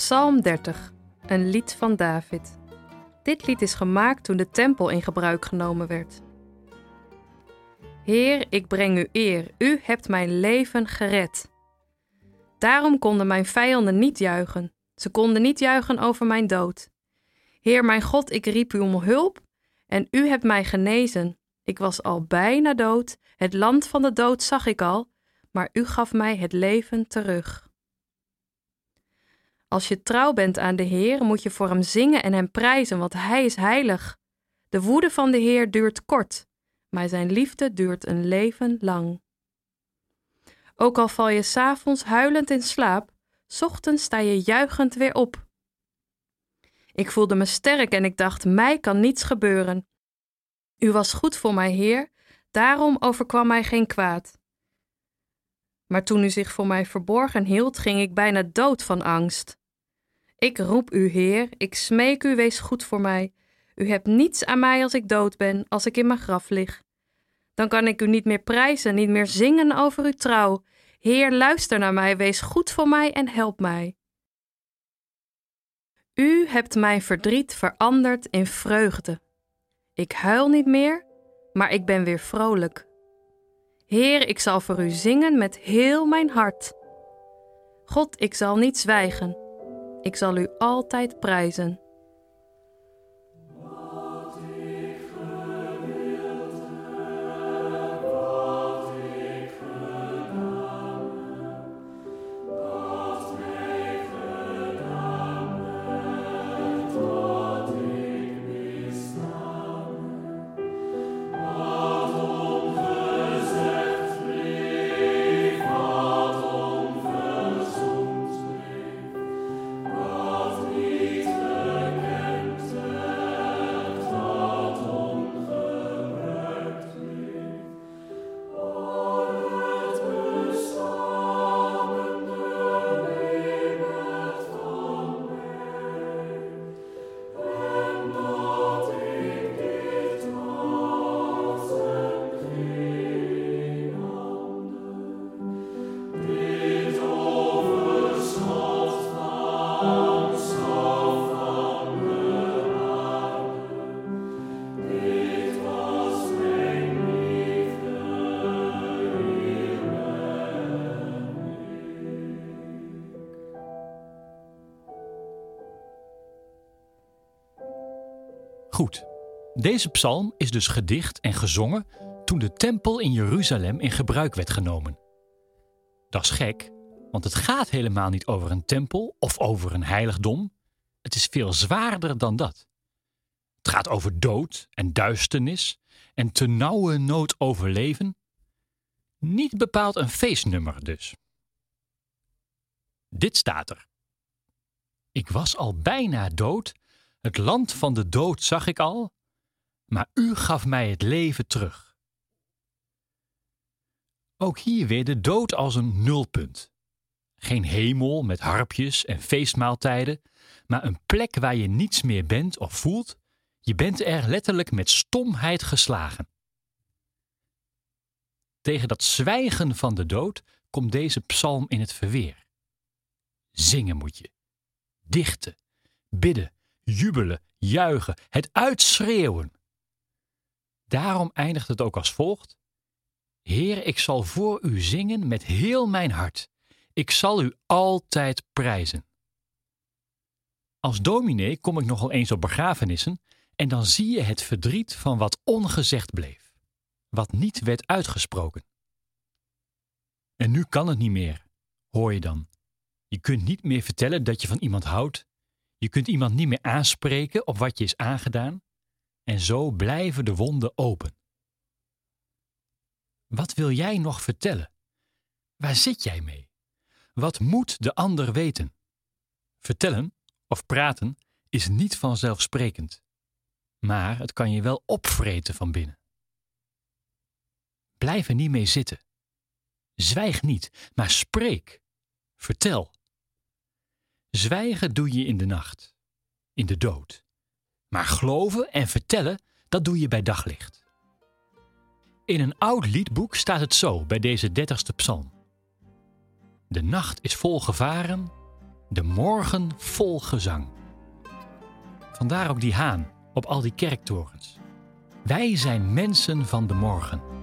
Psalm 30, een lied van David. Dit lied is gemaakt toen de tempel in gebruik genomen werd. Heer, ik breng u eer, u hebt mijn leven gered. Daarom konden mijn vijanden niet juichen, ze konden niet juichen over mijn dood. Heer, mijn God, ik riep u om hulp en u hebt mij genezen. Ik was al bijna dood, het land van de dood zag ik al, maar u gaf mij het leven terug. Als je trouw bent aan de Heer, moet je voor hem zingen en hem prijzen, want hij is heilig. De woede van de Heer duurt kort, maar zijn liefde duurt een leven lang. Ook al val je s'avonds huilend in slaap, ochtends sta je juichend weer op. Ik voelde me sterk en ik dacht: mij kan niets gebeuren. U was goed voor mij, Heer, daarom overkwam mij geen kwaad. Maar toen u zich voor mij verborgen hield, ging ik bijna dood van angst. Ik roep u, Heer, ik smeek u, wees goed voor mij. U hebt niets aan mij als ik dood ben, als ik in mijn graf lig. Dan kan ik u niet meer prijzen, niet meer zingen over uw trouw. Heer, luister naar mij, wees goed voor mij en help mij. U hebt mijn verdriet veranderd in vreugde. Ik huil niet meer, maar ik ben weer vrolijk. Heer, ik zal voor u zingen met heel mijn hart. God, ik zal niet zwijgen. Ik zal u altijd prijzen. Goed, deze psalm is dus gedicht en gezongen toen de tempel in Jeruzalem in gebruik werd genomen. Dat is gek, want het gaat helemaal niet over een tempel of over een heiligdom. Het is veel zwaarder dan dat. Het gaat over dood en duisternis en te nauwe nood overleven. Niet bepaald een feestnummer dus. Dit staat er. Ik was al bijna dood het land van de dood zag ik al, maar u gaf mij het leven terug. Ook hier weer de dood als een nulpunt. Geen hemel met harpjes en feestmaaltijden, maar een plek waar je niets meer bent of voelt. Je bent er letterlijk met stomheid geslagen. Tegen dat zwijgen van de dood komt deze psalm in het verweer. Zingen moet je, dichten, bidden, jubelen, juichen, het uitschreeuwen. Daarom eindigt het ook als volgt: Heer, ik zal voor u zingen met heel mijn hart. Ik zal u altijd prijzen. Als dominee kom ik nogal eens op begrafenissen en dan zie je het verdriet van wat ongezegd bleef, wat niet werd uitgesproken. En nu kan het niet meer, hoor je dan. Je kunt niet meer vertellen dat je van iemand houdt je kunt iemand niet meer aanspreken op wat je is aangedaan en zo blijven de wonden open. Wat wil jij nog vertellen? Waar zit jij mee? Wat moet de ander weten? Vertellen of praten is niet vanzelfsprekend, maar het kan je wel opvreten van binnen. Blijf er niet mee zitten. Zwijg niet, maar spreek. Vertel. Zwijgen doe je in de nacht, in de dood. Maar geloven en vertellen, dat doe je bij daglicht. In een oud liedboek staat het zo bij deze dertigste psalm. De nacht is vol gevaren, De morgen vol gezang. Vandaar ook die haan op al die kerktorens. Wij zijn mensen van de morgen.